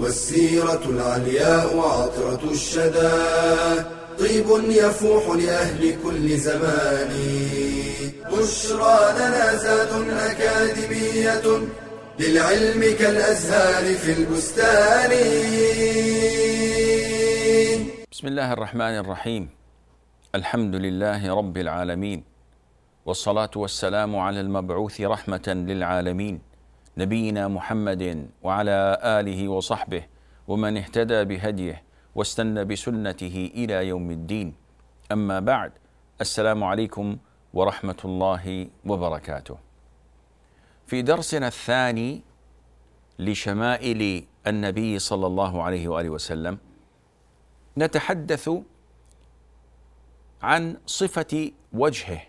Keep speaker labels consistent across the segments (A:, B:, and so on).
A: والسيرة العلياء وعطرة الشدى. طيب يفوح لأهل كل زمان. بشرى لنا زاد أكاديمية للعلم كالأزهار في البستان.
B: بسم الله الرحمن الرحيم. الحمد لله رب العالمين. والصلاة والسلام على المبعوث رحمة للعالمين. نبينا محمد وعلى آله وصحبه ومن اهتدى بهديه واستنى بسنته إلى يوم الدين. أما بعد السلام عليكم ورحمة الله وبركاته. في درسنا الثاني لشمائل النبي صلى الله عليه وآله وسلم نتحدث عن صفة وجهه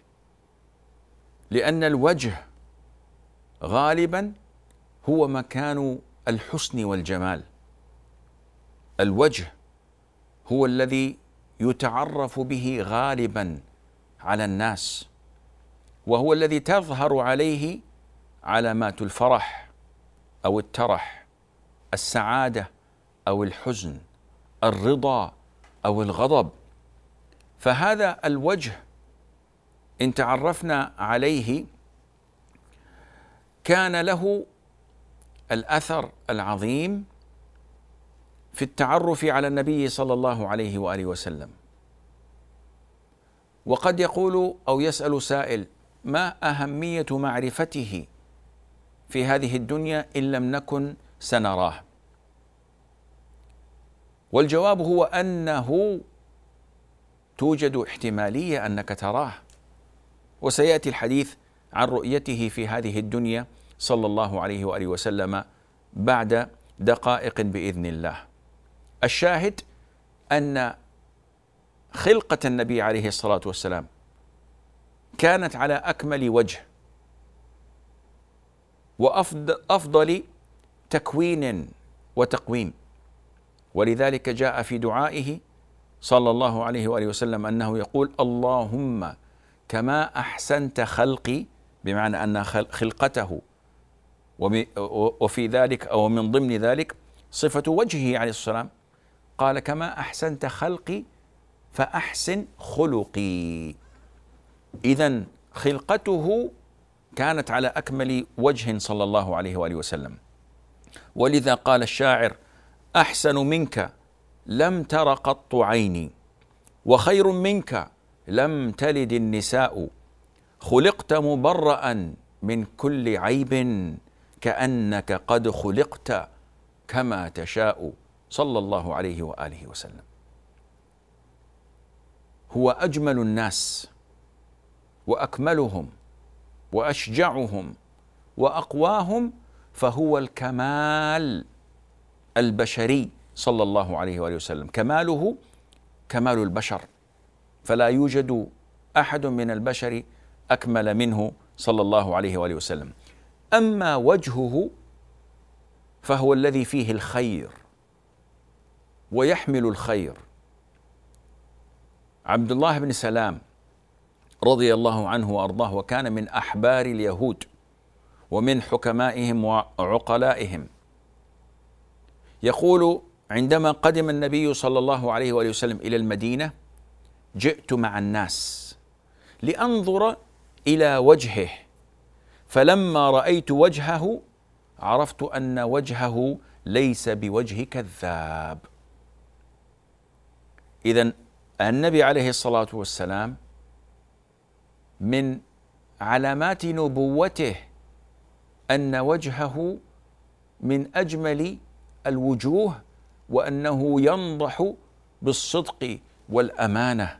B: لأن الوجه غالبا هو مكان الحسن والجمال. الوجه هو الذي يتعرف به غالبا على الناس وهو الذي تظهر عليه علامات الفرح أو الترح السعادة أو الحزن الرضا أو الغضب. فهذا الوجه إن تعرفنا عليه كان له الأثر العظيم في التعرف على النبي صلى الله عليه وآله وسلم. وقد يقول أو يسأل سائل ما أهمية معرفته في هذه الدنيا إن لم نكن سنراه؟ والجواب هو أنه توجد احتمالية أنك تراه. وسيأتي الحديث عن رؤيته في هذه الدنيا صلى الله عليه وآله وسلم بعد دقائق بإذن الله. الشاهد أن خلقة النبي عليه الصلاة والسلام كانت على أكمل وجه وافضل أفضل تكوين وتقويم ولذلك جاء في دعائه صلى الله عليه وآله وسلم أنه يقول اللهم كما أحسنت خلقي بمعنى أن خلقته وفي ذلك أو من ضمن ذلك صفة وجهه عليه السلام قال كما أحسنت خلقي فأحسن خلقي. اذا خلقته كانت على أكمل وجه صلى الله عليه وآله وسلم. ولذا قال الشاعر أحسن منك لم تر قط عيني وخير منك لم تلد النساء خلقت مبرأ من كل عيب كأنك قد خلقت كما تشاء. صلى الله عليه وآله وسلم. هو أجمل الناس وأكملهم وأشجعهم وأقواهم فهو الكمال البشري. صلى الله عليه وآله وسلم. كماله كمال البشر. فلا يوجد أحد من البشر أكمل منه. صلى الله عليه وآله وسلم. أما وجهه فهو الذي فيه الخير ويحمل الخير. عبد الله بن سلام رضي الله عنه وأرضاه وكان من أحبار اليهود ومن حكمائهم وعقلائهم. يقول عندما قدم النبي صلى الله عليه وآله وسلم إلى المدينة جئت مع الناس لأنظر إلى وجهه. فلما رأيت وجهه عرفت أن وجهه ليس بوجه كذاب اذا النبي عليه الصلاة والسلام من علامات نبوته أن وجهه من أجمل الوجوه وأنه ينضح بالصدق والأمانة.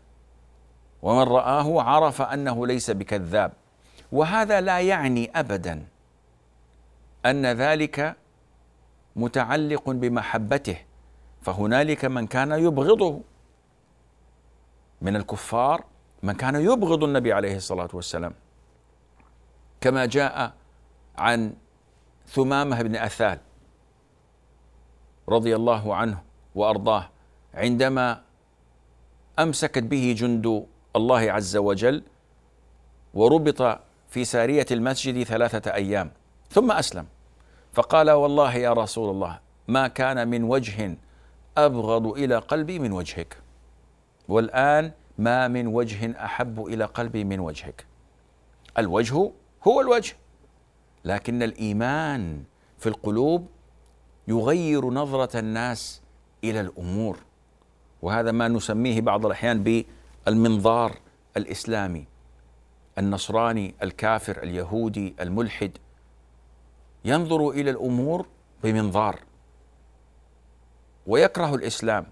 B: ومن رآه عرف أنه ليس بكذاب. وهذا لا يعني أبدا أن ذلك متعلق بمحبته فهنالك من كان يبغضه. من الكفار من كان يبغض النبي عليه الصلاة والسلام. كما جاء عن ثمامة بن أثال رضي الله عنه وأرضاه عندما أمسكت به جند الله عز وجل وربط في سارية المسجد ثلاثة أيام. ثم أسلم. فقال والله يا رسول الله ما كان من وجه أبغض إلى قلبي من وجهك والآن ما من وجه أحب إلى قلبي من وجهك. الوجه هو الوجه لكن الإيمان في القلوب يغير نظرة الناس إلى الأمور. وهذا ما نسميه بعض الأحيان بالمنظار الإسلامي. النصراني الكافر اليهودي الملحد ينظر إلى الأمور بمنظار ويكره الإسلام.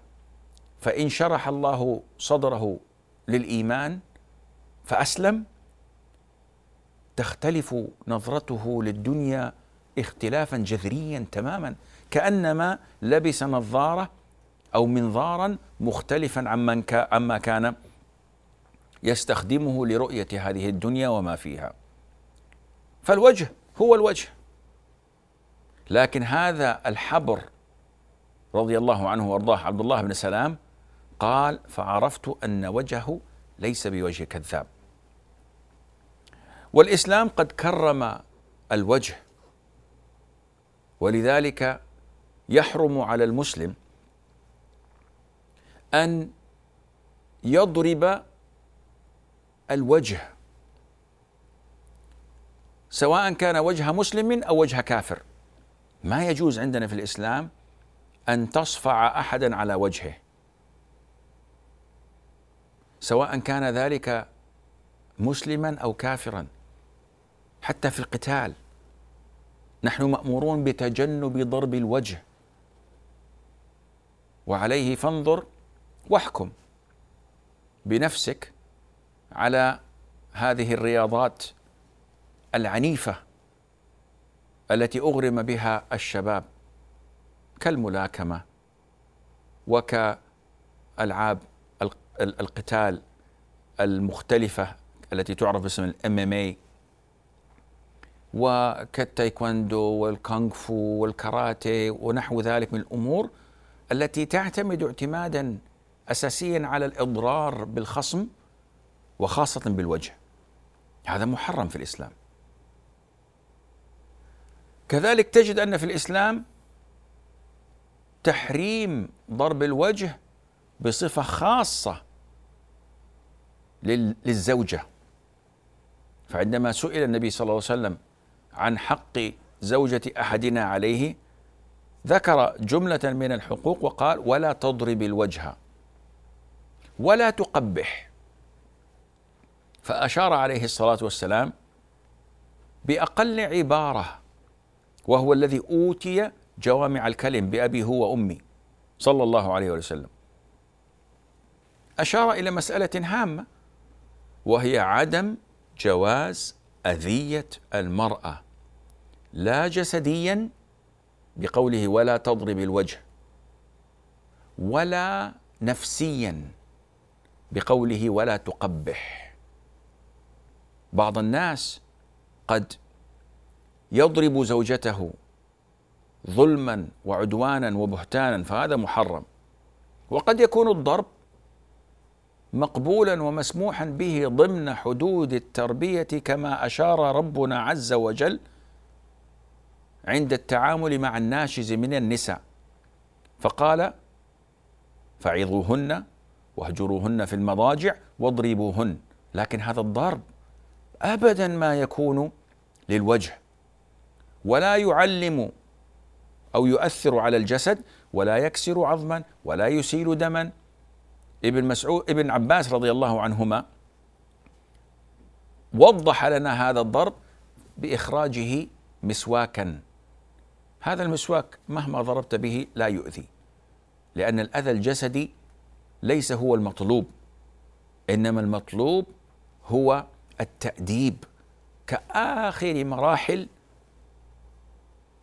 B: فإن شرح الله صدره للإيمان فأسلم. تختلف نظرته للدنيا اختلافا جذريا تماما كأنما لبس نظارة أو منظارا مختلفا عما كان يستخدمه لرؤية هذه الدنيا وما فيها. فالوجه هو الوجه. لكن هذا الحبر رضي الله عنه وأرضاه عبد الله بن سلام قال فعرفت أن وجهه ليس بوجه كذاب. والإسلام قد كرم الوجه ولذلك يحرم على المسلم أن يضرب الوجه. سواء كان وجه مسلم أو وجه كافر. ما يجوز عندنا في الإسلام أن تصفع أحدا على وجهه. سواء كان ذلك مسلما أو كافرا. حتى في القتال. نحن مأمورون بتجنب ضرب الوجه. وعليه فانظر واحكم. بنفسك على هذه الرياضات العنيفة التي أغرم بها الشباب كالملاكمة وكألعاب القتال المختلفة التي تعرف باسم الإم إم اي وكالتايكوندو والكونغ فو والكاراتيه ونحو ذلك من الأمور التي تعتمد اعتمادا أساسيا على الإضرار بالخصم وخاصة بالوجه. هذا محرم في الإسلام. كذلك تجد أن في الإسلام تحريم ضرب الوجه بصفة خاصة للزوجة. فعندما سئل النبي صلى الله عليه وسلم عن حق زوجة أحدنا عليه ذكر جملة من الحقوق وقال ولا تضرب الوجه ولا تقبح. فأشار عليه الصلاة والسلام بأقل عبارة وهو الذي أوتي جوامع الكلم بأبي هو وأمي صلى الله عليه وسلم. أشار إلى مسألة هامة وهي عدم جواز أذية المرأة لا جسديا بقوله ولا تضرب الوجه ولا نفسيا بقوله ولا تقبح. بعض الناس قد يضرب زوجته ظلما وعدوانا وبهتانا فهذا محرم. وقد يكون الضرب مقبولا ومسموحا به ضمن حدود التربية كما أشار ربنا عز وجل عند التعامل مع الناشز من النساء. فقال فعظوهن واهجروهن في المضاجع واضربوهن. لكن هذا الضرب ابدا ما يكون للوجه ولا يعلم أو يؤثر على الجسد ولا يكسر عظما ولا يسيل دما. ابن مسعود ابن عباس رضي الله عنهما وضح لنا هذا الضرب بإخراجه مسواكا. هذا المسواك مهما ضربت به لا يؤذي لأن الأذى الجسدي ليس هو المطلوب إنما المطلوب هو التأديب كآخر مراحل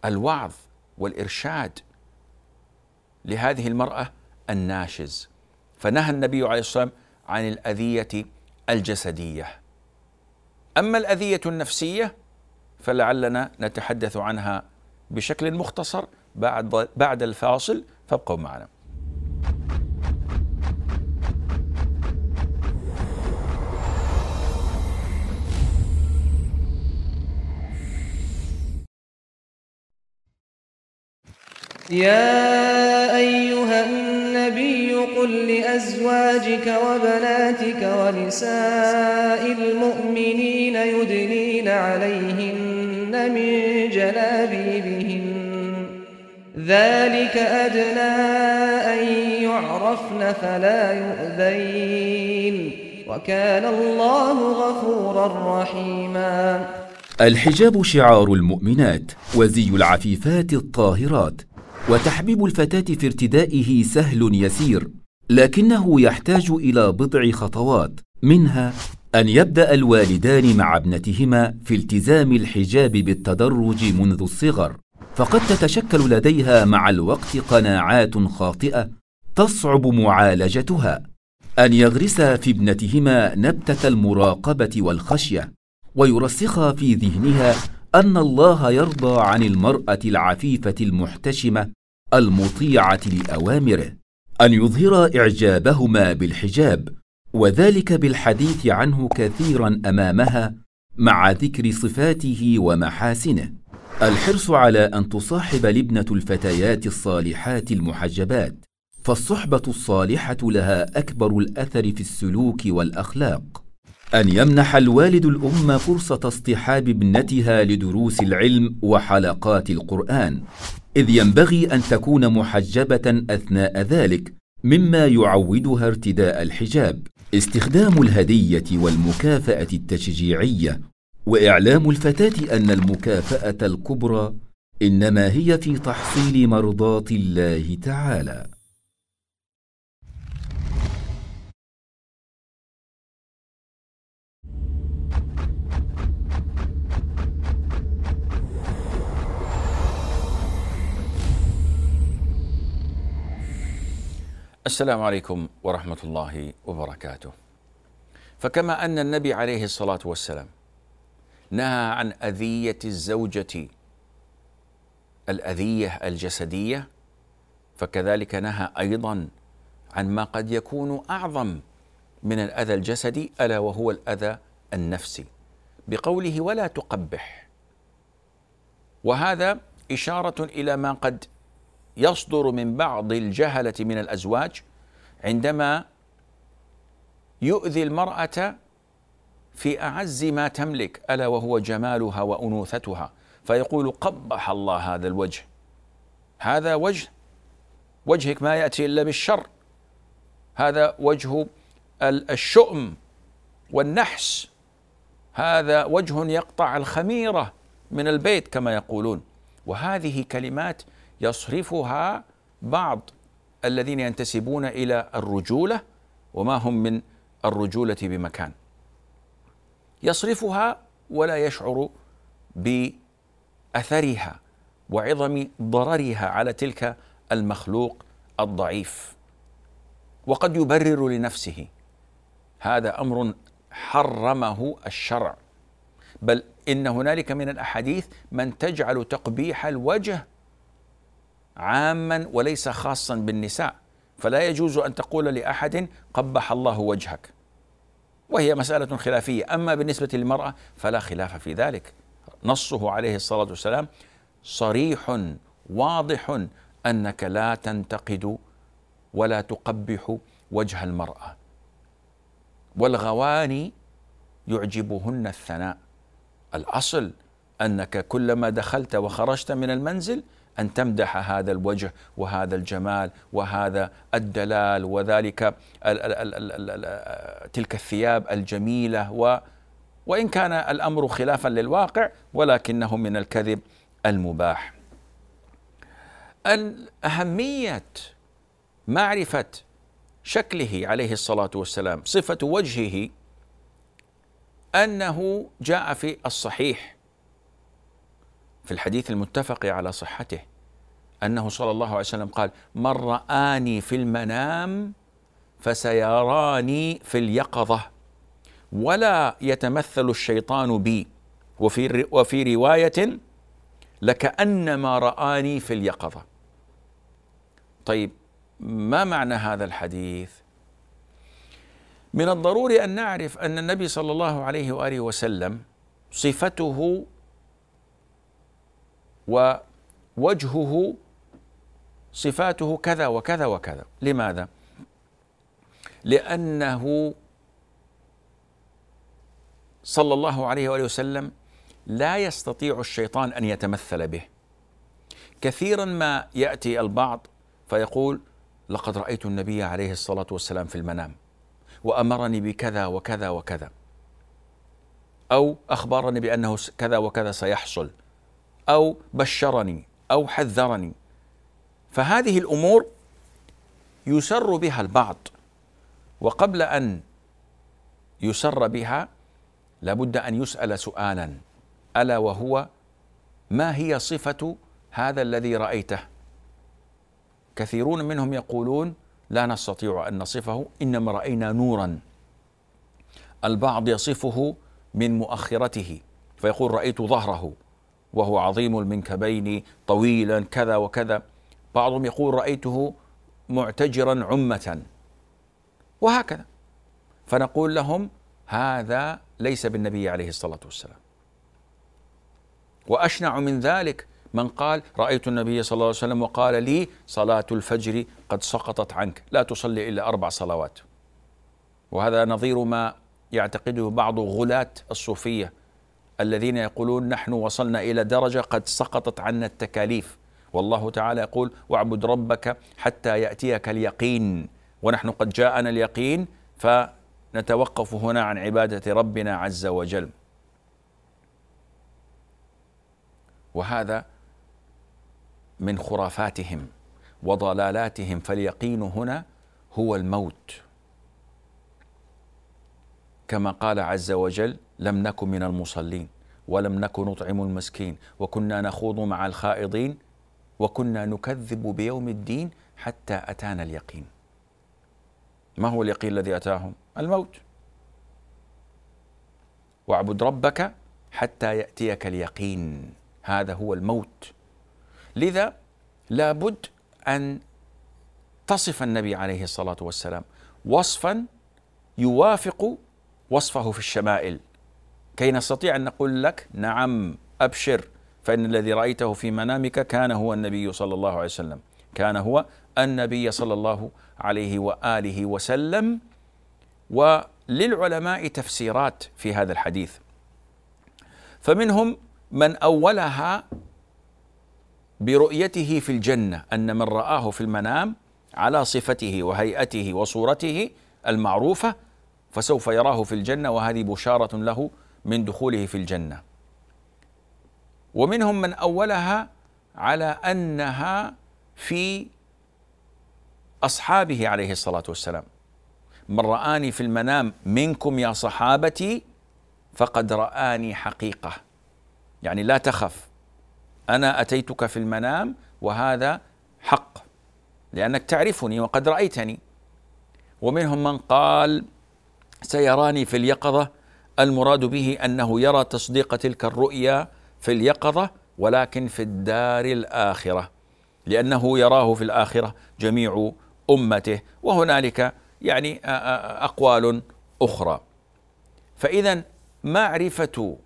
B: الوعظ والإرشاد لهذه المرأة الناشز. فنهى النبي عليه الصلاة والسلام عن الأذية الجسدية. أما الأذية النفسية فلعلنا نتحدث عنها بشكل مختصر بعد بعد الفاصل. فابقوا معنا.
C: يا أيها النبي قل لأزواجك وبناتك ونساء المؤمنين يدنين عليهن من جلابيبهن. ذلك أدنى أن يعرفن فلا يؤذين. وكان الله غفورا رحيما.
D: الحجاب شعار المؤمنات وزي العفيفات الطاهرات. وتحبيب الفتاة في ارتدائه سهل يسير لكنه يحتاج إلى بضع خطوات منها أن يبدأ الوالدان مع ابنتهما في التزام الحجاب بالتدرج منذ الصغر. فقد تتشكل لديها مع الوقت قناعات خاطئة تصعب معالجتها. أن يغرسا في ابنتهما نبتة المراقبة والخشية ويرسخا في ذهنها أن الله يرضى عن المرأة العفيفة المحتشمة المطيعة لأوامره أن يظهر إعجابهما بالحجاب وذلك بالحديث عنه كثيرا أمامها مع ذكر صفاته ومحاسنه. الحرص على أن تصاحب لبنة الفتيات الصالحات المحجبات فالصحبة الصالحة لها أكبر الأثر في السلوك والأخلاق. أن يمنح الوالد الأم فرصة اصطحاب ابنتها لدروس العلم وحلقات القرآن إذ ينبغي أن تكون محجبة أثناء ذلك مما يعودها ارتداء الحجاب. استخدام الهدية والمكافأة التشجيعية وإعلام الفتاة أن المكافأة الكبرى إنما هي في تحصيل مرضاة الله تعالى.
B: السلام عليكم ورحمة الله وبركاته. فكما أن النبي عليه الصلاة والسلام نهى عن أذية الزوجة الأذية الجسدية فكذلك نهى أيضا عن ما قد يكون أعظم من الأذى الجسدي ألا وهو الأذى النفسي بقوله ولا تقبح وهذا إشارة إلى ما قد يصدر من بعض الجهلة من الأزواج عندما يؤذي المرأة في أعز ما تملك ألا وهو جمالها وأنوثتها. فيقول قبح الله هذا الوجه. هذا وجه وجهك ما يأتي إلا بالشر. هذا وجه الشؤم والنحس. هذا وجه يقطع الخميرة من البيت كما يقولون. وهذه كلمات يصرفها بعض الذين ينتسبون إلى الرجولة وما هم من الرجولة بمكان. يصرفها ولا يشعر بأثرها وعظم ضررها على تلك المخلوق الضعيف. وقد يبرر لنفسه هذا أمر حرمه الشرع. بل إن هنالك من الأحاديث من تجعل تقبيح الوجه عاما وليس خاصا بالنساء. فلا يجوز أن تقول لأحد قبح الله وجهك. وهي مسألة خلافية. أما بالنسبة للمرأة فلا خلاف في ذلك. نصه عليه الصلاة والسلام صريح واضح أنك لا تنتقد ولا تقبح وجه المرأة. والغواني يعجبهن الثناء. الأصل أنك كلما دخلت وخرجت من المنزل أن تمدح هذا الوجه وهذا الجمال وهذا الدلال وذلك ال ال ال تلك الثياب الجميلة و وإن كان الأمر خلافا للواقع ولكنه من الكذب المباح. اهميه معرفة شكله عليه الصلاة والسلام صفة وجهه أنه جاء في الصحيح في الحديث المتفق على صحته أنه صلى الله عليه وسلم قال من رآني في المنام فسيراني في اليقظة ولا يتمثل الشيطان بي وفي وفي رواية لكأنما رآني في اليقظة طيب ما معنى هذا الحديث؟ من الضروري أن نعرف أن النبي صلى الله عليه وآله وسلم صفته ووجهه صفاته كذا وكذا وكذا. لماذا؟ لأنه صلى الله عليه وآله وسلم لا يستطيع الشيطان أن يتمثل به. كثيرا ما يأتي البعض فيقول لقد رأيت النبي عليه الصلاة والسلام في المنام وأمرني بكذا وكذا وكذا. أو أخبرني بأنه كذا وكذا سيحصل. أو بشرني أو حذرني. فهذه الأمور يسر بها البعض وقبل أن يسر بها لابد أن يسأل سؤالا ألا وهو ما هي صفة هذا الذي رأيته؟ كثيرون منهم يقولون لا نستطيع أن نصفه إنما رأينا نورا. البعض يصفه من مؤخرته فيقول رأيت ظهره. وهو عظيم المنكبين طويلا كذا وكذا. بعضهم يقول رأيته معتجرا عمة. وهكذا. فنقول لهم هذا ليس بالنبي عليه الصلاة والسلام. وأشنع من ذلك من قال رأيت النبي صلى الله عليه وسلم وقال لي صلاة الفجر قد سقطت عنك لا تصلي إلا أربع صلوات. وهذا نظير ما يعتقده بعض غلاة الصوفية. الذين يقولون نحن وصلنا إلى درجة قد سقطت عنا التكاليف. والله تعالى يقول واعبد ربك حتى يأتيك اليقين. ونحن قد جاءنا اليقين فنتوقف هنا عن عبادة ربنا عز وجل. وهذا من خرافاتهم وضلالاتهم. فاليقين هنا هو الموت. كما قال عز وجل لم نكن من المصلين ولم نكن نطعم المسكين وكنا نخوض مع الخائضين وكنا نكذب بيوم الدين حتى أتانا اليقين. ما هو اليقين الذي أتاهم؟ الموت. واعبد ربك حتى يأتيك اليقين هذا هو الموت. لذا لابد أن تصف النبي عليه الصلاة والسلام وصفا يوافق وصفه في الشمائل. كي نستطيع أن نقول لك نعم أبشر فإن الذي رأيته في منامك كان هو النبي صلى الله عليه وسلم. كان هو النبي صلى الله عليه وآله وسلم. وللعلماء تفسيرات في هذا الحديث. فمنهم من أولها برؤيته في الجنة أن من رآه في المنام على صفته وهيئته وصورته المعروفة فسوف يراه في الجنة وهذه بشارة له من دخوله في الجنة. ومنهم من أولها على أنها في أصحابه عليه الصلاة والسلام. من رآني في المنام منكم يا صحابتي فقد رآني حقيقة. يعني لا تخف أنا أتيتك في المنام وهذا حق لأنك تعرفني وقد رأيتني. ومنهم من قال سيراني في اليقظة. المراد به أنه يرى تصديق تلك الرؤيا في اليقظة ولكن في الدار الآخرة لأنه يراه في الآخرة جميع أمته. وهنالك يعني أقوال أخرى. فإذا معرفة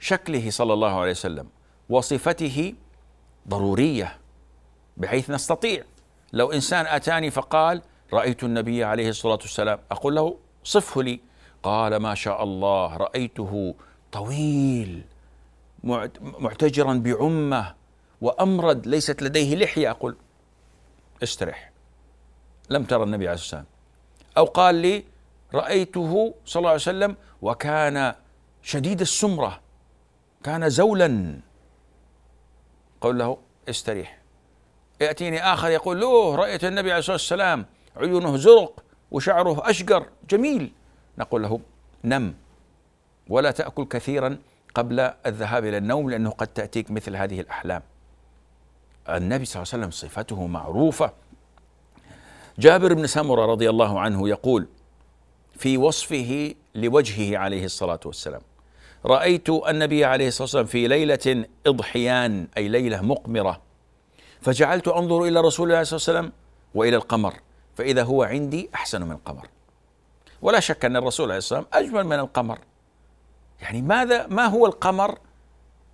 B: شكله صلى الله عليه وسلم وصفته ضرورية بحيث نستطيع. لو إنسان أتاني فقال رأيت النبي عليه الصلاة والسلام أقول له صفه لي. قال ما شاء الله رأيته طويل معتجرا بعمة وامرد ليست لديه لحية. أقول استرح. لم ترى النبي عليه الصلاة والسلام. أو قال لي رأيته صلى الله عليه وسلم وكان شديد السمرة كان زولا. قل له استريح. يأتيني آخر يقول له رأيت النبي عليه الصلاة والسلام عيونه زرق وشعره أشقر جميل. نقول له نم. ولا تأكل كثيرا قبل الذهاب إلى النوم لأنه قد تأتيك مثل هذه الأحلام. النبي صلى الله عليه وسلم صفته معروفة. جابر بن سمرة رضي الله عنه يقول في وصفه لوجهه عليه الصلاة والسلام رأيت النبي عليه الصلاة والسلام في ليلة إضحيان أي ليلة مقمرة. فجعلت أنظر إلى رسول الله صلى الله عليه وسلم وإلى القمر. فإذا هو عندي أحسن من القمر. ولا شك أن الرسول عليه والسلام أجمل من القمر. يعني ماذا ما هو القمر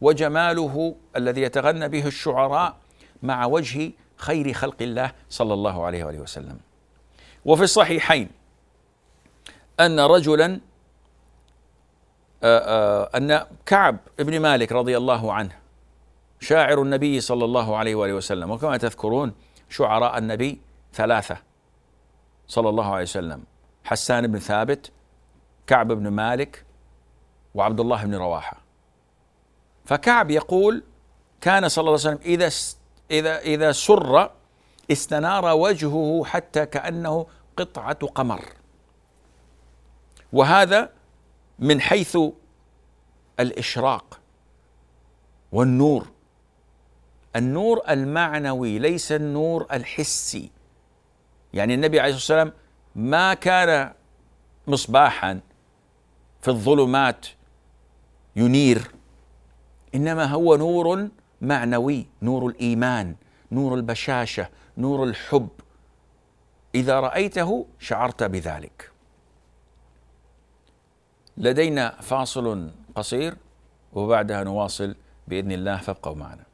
B: وجماله الذي يتغنى به الشعراء مع وجه خير خلق الله صلى الله عليه وآله وسلم؟ وفي الصحيحين أن رجلا أن كعب بن مالك رضي الله عنه شاعر النبي صلى الله عليه وآله وسلم وكما تذكرون شعراء النبي ثلاثة. صلى الله عليه وسلم. حسان بن ثابت كعب بن مالك وعبد الله بن رواحة. فكعب يقول كان صلى الله عليه وسلم إذا إذا إذا سر استنار وجهه حتى كأنه قطعة قمر. وهذا من حيث الإشراق والنور. النور المعنوي ليس النور الحسي. يعني النبي عليه الصلاة والسلام ما كان مصباحا في الظلمات ينير إنما هو نور معنوي نور الإيمان نور البشاشة نور الحب. إذا رأيته شعرت بذلك. لدينا فاصل قصير وبعدها نواصل بإذن الله فابقوا معنا.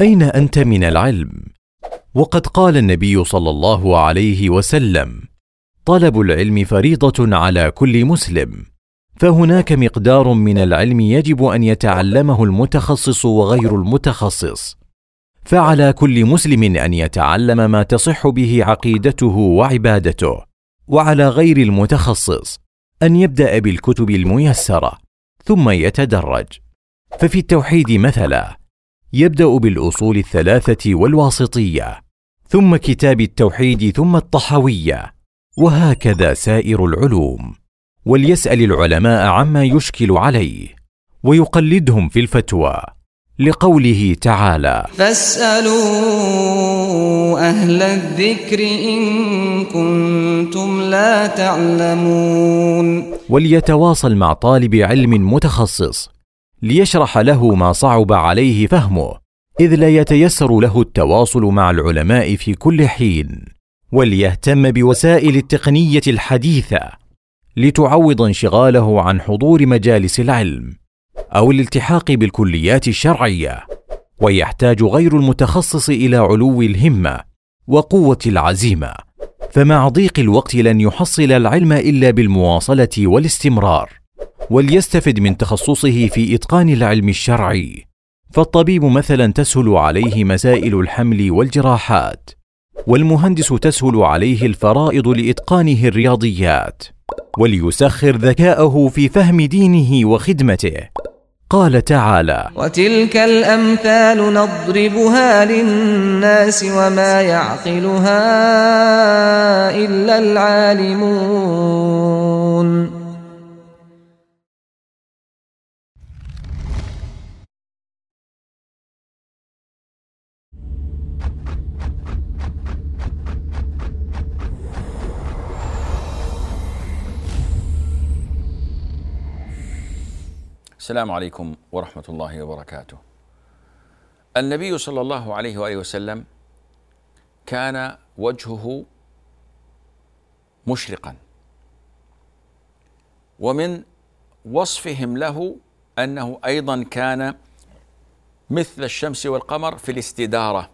D: أين أنت من العلم؟ وقد قال النبي صلى الله عليه وسلم طلب العلم فريضة على كل مسلم فهناك مقدار من العلم يجب أن يتعلمه المتخصص وغير المتخصص فعلى كل مسلم أن يتعلم ما تصح به عقيدته وعبادته وعلى غير المتخصص أن يبدأ بالكتب الميسرة ثم يتدرج. ففي التوحيد مثلا يبدأ بالأصول الثلاثة والواسطية ثم كتاب التوحيد ثم الطحويه وهكذا سائر العلوم. وليسأل العلماء عما يشكل عليه ويقلدهم في الفتوى لقوله تعالى
C: فاسألوا أهل الذكر إن كنتم لا تعلمون.
D: وليتواصل مع طالب علم متخصص ليشرح له ما صعب عليه فهمه إذ لا يتيسر له التواصل مع العلماء في كل حين وليهتم بوسائل التقنية الحديثة لتعوض انشغاله عن حضور مجالس العلم أو الالتحاق بالكليات الشرعية ويحتاج غير المتخصص إلى علو الهمة وقوة العزيمة فمع ضيق الوقت لن يحصل العلم إلا بالمواصلة والاستمرار. وليستفد من تخصصه في إتقان العلم الشرعي. فالطبيب مثلا تسهل عليه مسائل الحمل والجراحات والمهندس تسهل عليه الفرائض لإتقانه الرياضيات وليسخر ذكاءه في فهم دينه وخدمته. قال تعالى
C: وتلك الأمثال نضربها للناس وما يعقلها إلا العالمون.
B: السلام عليكم ورحمة الله وبركاته. النبي صلى الله عليه وآله وسلم كان وجهه مشرقا ومن وصفهم له أنه أيضا كان مثل الشمس والقمر في الاستدارة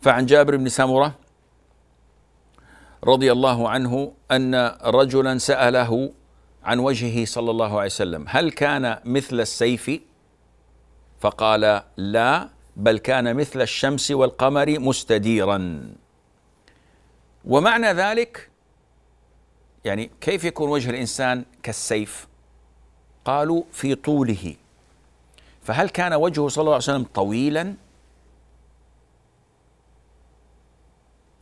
B: فعن جابر بن سمرة رضي الله عنه أن رجلا سأله عن وجهه صلى الله عليه وسلم هل كان مثل السيف؟ فقال لا بل كان مثل الشمس والقمر مستديرا. ومعنى ذلك يعني كيف يكون وجه الإنسان كالسيف؟ قالوا في طوله. فهل كان وجهه صلى الله عليه وسلم طويلا؟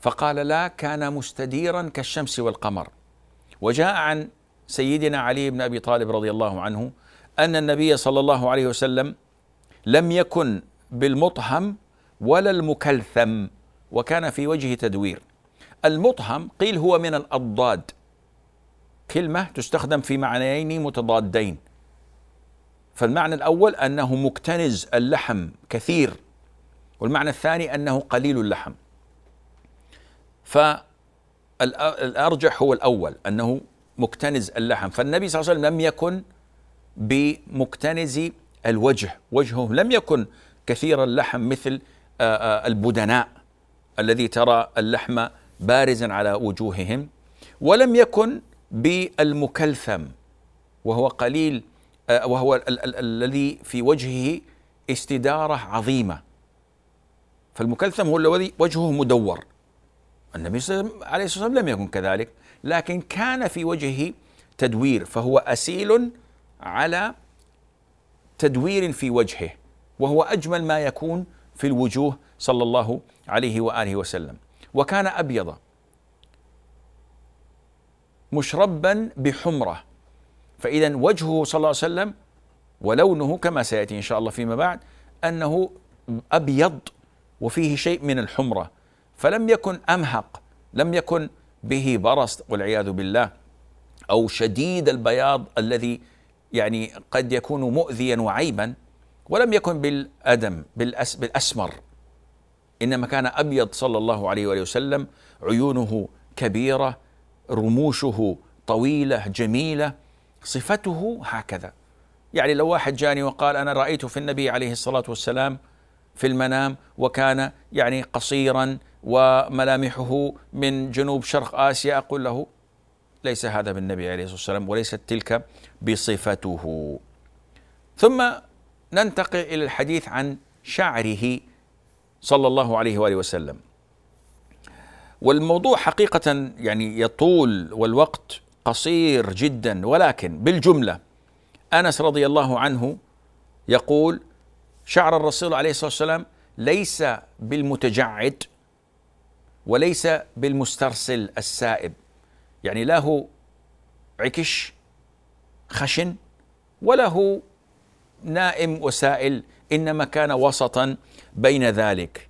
B: فقال لا كان مستديرا كالشمس والقمر. وجاء عن سيدنا علي بن أبي طالب رضي الله عنه أن النبي صلى الله عليه وسلم لم يكن بالمطهم ولا المكلثم وكان في وجهه تدوير. المطهم قيل هو من الأضداد. كلمة تستخدم في معنيين متضادين. فالمعنى الأول أنه مكتنز اللحم كثير والمعنى الثاني أنه قليل اللحم. فالارجح هو الأول أنه مكتنز اللحم. فالنبي صلى الله عليه وسلم لم يكن بمكتنز الوجه. وجهه لم يكن كثير اللحم مثل آه، آه، البدناء الذي ترى اللحم بارزا على وجوههم ولم يكن بالمكلثم وهو قليل آه، وهو الذي في وجهه استدارة عظيمة. فالمكلثم هو الذي وجهه مدور. النبي عليه الصلاة والسلام لم يكن كذلك. لكن كان في وجهه تدوير فهو أسيل على تدوير في وجهه وهو أجمل ما يكون في الوجوه صلى الله عليه وآله وسلم. وكان أبيض مشربا بحمرة فإذا وجهه صلى الله عليه وسلم ولونه كما سيأتي إن شاء الله فيما بعد أنه أبيض وفيه شيء من الحمرة فلم يكن أمهق لم يكن به برص والعياذ بالله أو شديد البياض الذي يعني قد يكون مؤذيا وعيبا ولم يكن بالأدم بالأس بالأسمر. إنما كان أبيض صلى الله عليه وآله وسلم عيونه كبيرة رموشه طويلة جميلة صفته هكذا. يعني لو واحد جاني وقال أنا رأيت في النبي عليه الصلاة والسلام في المنام وكان يعني قصيرا وملامحه من جنوب شرق آسيا. أقول له ليس هذا بالنبي عليه الصلاة والسلام وليست تلك بصفته. ثم ننتقل إلى الحديث عن شعره صلى الله عليه وآله وسلم. والموضوع حقيقة يعني يطول والوقت قصير جدا ولكن بالجملة أنس رضي الله عنه يقول شعر الرسول عليه الصلاة والسلام ليس بالمتجعد وليس بالمسترسل السائب. يعني له عكش خشن وله نائم وسائل إنما كان وسطا بين ذلك.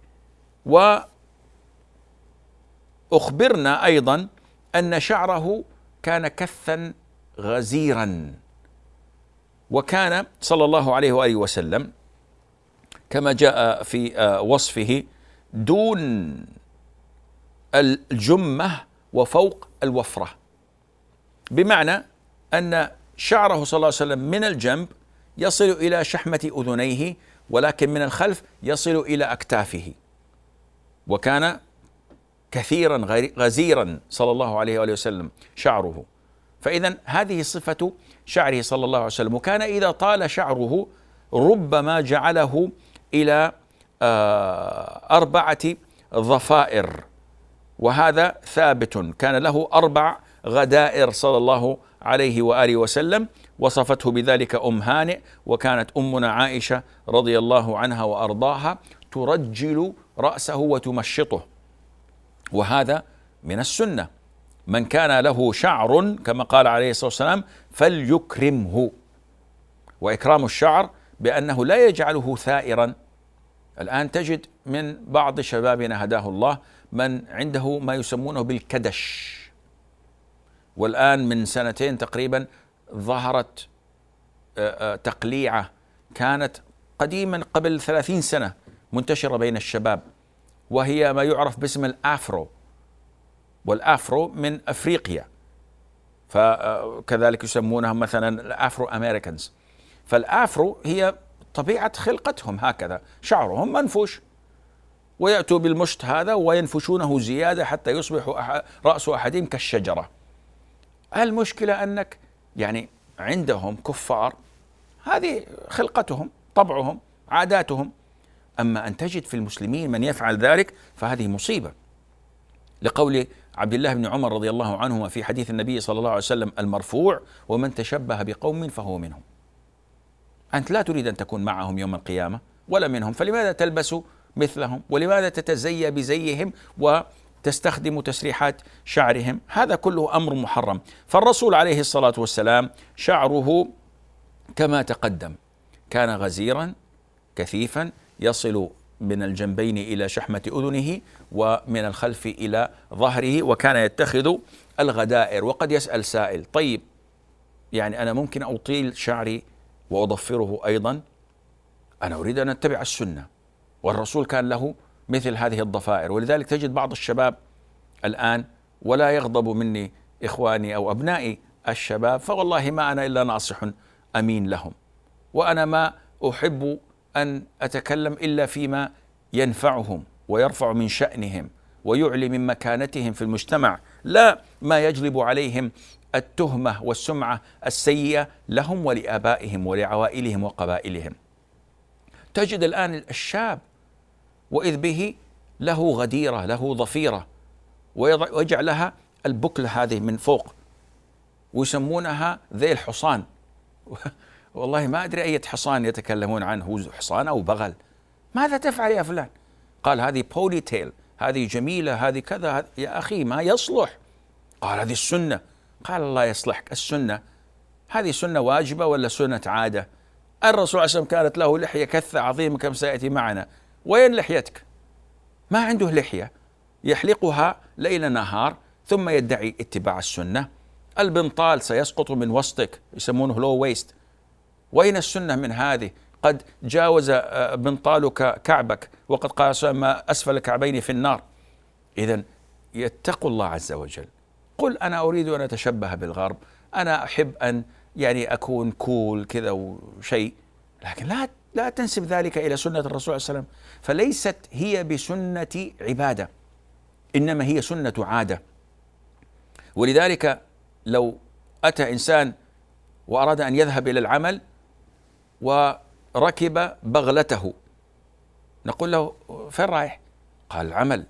B: وأخبرنا أيضا أن شعره كان كثا غزيرا. وكان صلى الله عليه وآله وسلم كما جاء في آه، وصفه دون الجمة وفوق الوفرة. بمعنى أن شعره صلى الله عليه وسلم من الجنب يصل إلى شحمة أذنيه ولكن من الخلف يصل إلى أكتافه. وكان كثيرا غزيرا صلى الله عليه وآله وسلم شعره. فاذا هذه صفة شعره صلى الله عليه وسلم. وكان إذا طال شعره ربما جعله إلى آه، أربعة ضفائر وهذا ثابت. كان له أربع غدائر صلى الله عليه وآله وسلم وصفته بذلك أم هانئ وكانت أمنا عائشة رضي الله عنها وأرضاها ترجل رأسه وتمشطه. وهذا من السنة. من كان له شعر كما قال عليه الصلاة والسلام فليكرمه. وإكرام الشعر بأنه لا يجعله ثائرا. الآن تجد من بعض شبابنا هداه الله من عنده ما يسمونه بالكدش. والآن من سنتين تقريبا ظهرت آه، آه، تقليعة كانت قديما قبل ثلاثين سنة منتشرة بين الشباب وهي ما يعرف باسم ال Afro. وال Afro من أفريقيا فكذلك يسمونها مثلا ال Afro Americans. فال Afro هي طبيعة خلقتهم هكذا شعرهم منفوش. ويأتوا بالمشط هذا وينفشونه زيادة حتى يصبح رأس أحدهم كالشجرة. المشكلة أنك يعني عندهم كفار هذه خلقتهم طبعهم عاداتهم. أما أن تجد في المسلمين من يفعل ذلك فهذه مصيبة. لقول عبد الله بن عمر رضي الله عنهما في حديث النبي صلى الله عليه وسلم المرفوع ومن تشبه بقوم فهو منهم. أنت لا تريد أن تكون معهم يوم القيامة ولا منهم فلماذا تلبس مثلهم ولماذا تتزيى بزيهم تستخدم تسريحات شعرهم؟ هذا كله أمر محرم. فالرسول عليه الصلاة والسلام شعره كما تقدم كان غزيرا كثيفا يصل من الجنبين إلى شحمة أذنه ومن الخلف إلى ظهره وكان يتخذ الغدائر وقد يسأل سائل طيب يعني أنا ممكن أطيل شعري وأضفره أيضا؟ أنا أريد أن أتبع السنة. والرسول كان له مثل هذه الضفائر. ولذلك تجد بعض الشباب الآن ولا يغضب مني إخواني أو أبنائي الشباب فوالله ما أنا إلا ناصح أمين لهم. وأنا ما أحب أن أتكلم إلا فيما ينفعهم ويرفع من شأنهم ويعلي من مكانتهم في المجتمع. لا ما يجلب عليهم التهمة والسمعة السيئة لهم ولآبائهم ولعوائلهم وقبائلهم. تجد الآن الشاب وإذ به له غديرة له ضفيره ويجعل لها البكلة هذه من فوق ويسمونها ذيل حصان والله ما أدري أي حصان يتكلمون عنه حصان أو بغل. ماذا تفعل يا فلان؟ قال هذه بولي تيل هذه جميلة هذه كذا يا أخي ما يصلح. قال هذه السنة. قال الله يصلحك السنة. هذه سنة واجبة ولا سنة عادة؟ الرسول عليه والسلام كانت له لحية كثة عظيمة كم سيأتي معنا. وين لحيتك؟ ما عنده لحية. يحلقها ليل نهار ثم يدعي اتباع السنة. البنطال سيسقط من وسطك يسمونه لو ويست وأين السنة من هذه؟ قد جاوز آه، بنطالك كعبك وقد قال ما أسفل الكعبين في النار. إذا يتقوا الله عز وجل. قل أنا أريد أن أتشبه بالغرب أنا أحب أن يعني أكون كول كذا وشيء. لكن لا لا تنسب ذلك إلى سنة الرسول صلى الله عليه وسلم. فليست هي بسنة عبادة إنما هي سنة عادة. ولذلك لو أتى إنسان وأراد أن يذهب إلى العمل وركب بغلته نقول له فين رايح؟ قال العمل.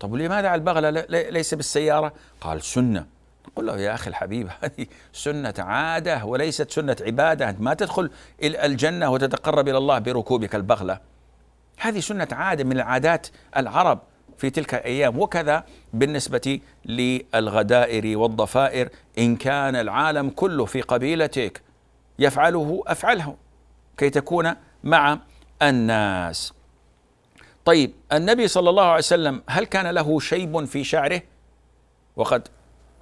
B: طب لماذا على البغلة؟ ليس بالسيارة؟ قال سنة. نقول له يا أخي الحبيب هذه سنة عادة وليست سنة عبادة أنت ما تدخل إلى الجنة وتتقرب إلى الله بركوبك البغلة. هذه سنة عادة من العادات العرب في تلك الأيام. وكذا بالنسبة للغدائر والضفائر إن كان العالم كله في قبيلتك يفعله أفعله كي تكون مع الناس. طيب النبي صلى الله عليه وسلم هل كان له شيب في شعره؟ وقد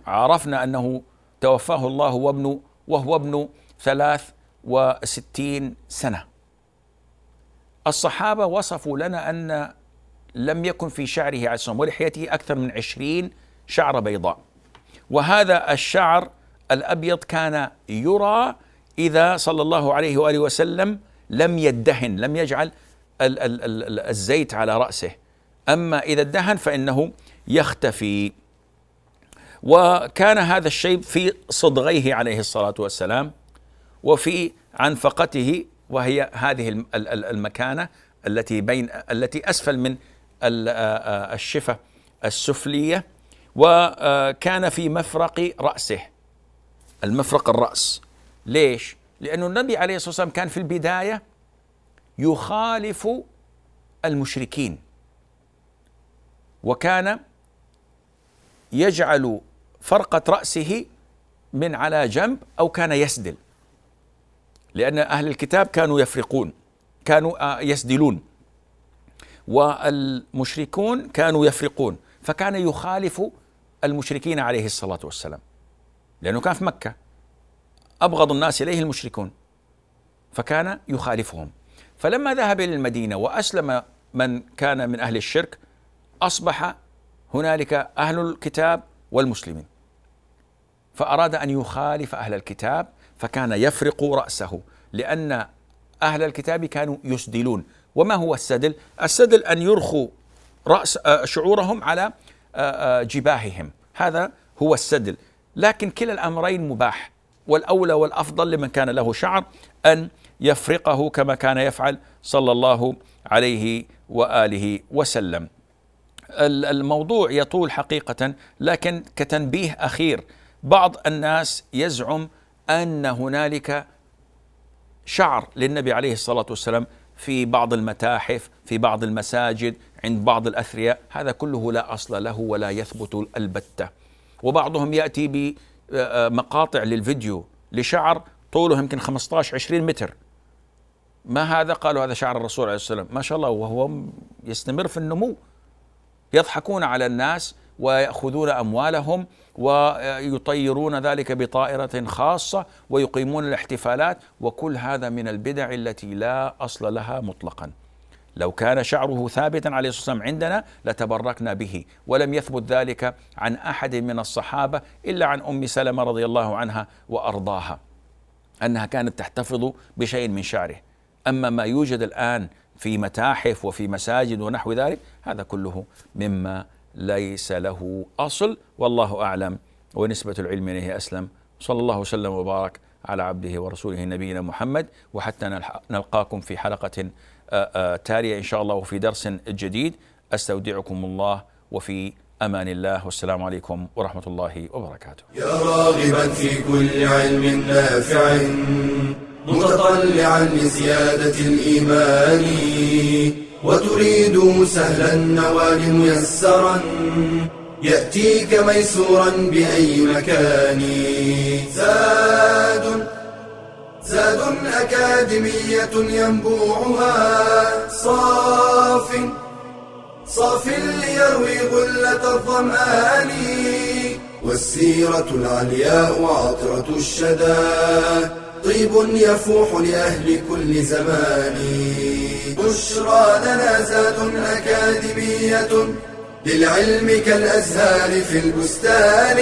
B: عرفنا أنه توفاه الله وابن وهو ابن ثلاث وستين سنة. الصحابة وصفوا لنا أن لم يكن في شعره عليه ولحيته أكثر من عشرين شعر بيضاء. وهذا الشعر الأبيض كان يرى إذا صلى الله عليه وآله وسلم لم يدهن لم يجعل ال ال ال الزيت على رأسه. أما إذا ادهن فإنه يختفي. وكان هذا الشيء في صدغيه عليه الصلاة والسلام وفي عنفقته وهي هذه المكانة التي بين التي أسفل من الشفة السفلية. وكان في مفرق رأسه. المفرق الرأس. ليش؟ لأن النبي عليه الصلاة والسلام كان في البداية يخالف المشركين. وكان يجعل فرقة رأسه من على جنب أو كان يسدل. لأن أهل الكتاب كانوا يفرقون كانوا آه، يسدلون. والمشركون كانوا يفرقون فكان يخالف المشركين عليه الصلاة والسلام. لأنه كان في مكة. أبغض الناس إليه المشركون. فكان يخالفهم. فلما ذهب إلى المدينة وأسلم من كان من أهل الشرك أصبح هنالك أهل الكتاب والمسلمين. فأراد أن يخالف أهل الكتاب فكان يفرق رأسه لأن أهل الكتاب كانوا يسدلون. وما هو السدل؟ السدل أن يرخوا رأس آه، شعورهم على آه، آه، جباههم. هذا هو السدل. لكن كلا الأمرين مباح. والأولى والأفضل لمن كان له شعر أن يفرقه كما كان يفعل صلى الله عليه وآله وسلم. الموضوع يطول حقيقة لكن كتنبيه أخير. بعض الناس يزعم أن هنالك شعر للنبي عليه الصلاة والسلام في بعض المتاحف في بعض المساجد عند بعض الأثرياء. هذا كله لا أصل له ولا يثبت البتة. وبعضهم يأتي بمقاطع للفيديو لشعر طوله يمكن 15 20 متر. ما هذا؟ قالوا هذا شعر الرسول عليه السلام ما شاء الله وهو يستمر في النمو. يضحكون على الناس ويأخذون أموالهم ويطيرون ذلك بطائرة خاصة ويقيمون الاحتفالات وكل هذا من البدع التي لا أصل لها مطلقا. لو كان شعره ثابتا عليه الصلاة والسلام عندنا لتبركنا به ولم يثبت ذلك عن أحد من الصحابة إلا عن أم سلمة رضي الله عنها وأرضاها أنها كانت تحتفظ بشيء من شعره. أما ما يوجد الآن في متاحف وفي مساجد ونحو ذلك هذا كله مما ليس له أصل والله أعلم. ونسبة العلم إليه أسلم. صلى الله وسلم وبارك على عبده ورسوله نبينا محمد. وحتى نلقاكم في حلقة تالية إن شاء الله وفي درس جديد. أستودعكم الله وفي أمان الله. والسلام عليكم ورحمة الله وبركاته.
A: يا راغبا في كل علم نافع. متطلعا لزيادة الإيمان وتريد سهلا النوال ميسرا يأتيك ميسورا بأي مكان. زاد زاد أكاديمية ينبوعها صاف صاف ليروي غلة الظمآن والسيرة العلياء عطرة الشدى. طيب يفوح لأهل كل زمان. بشرى لنا زاد أكاديمية للعلم كالأزهار في البستان.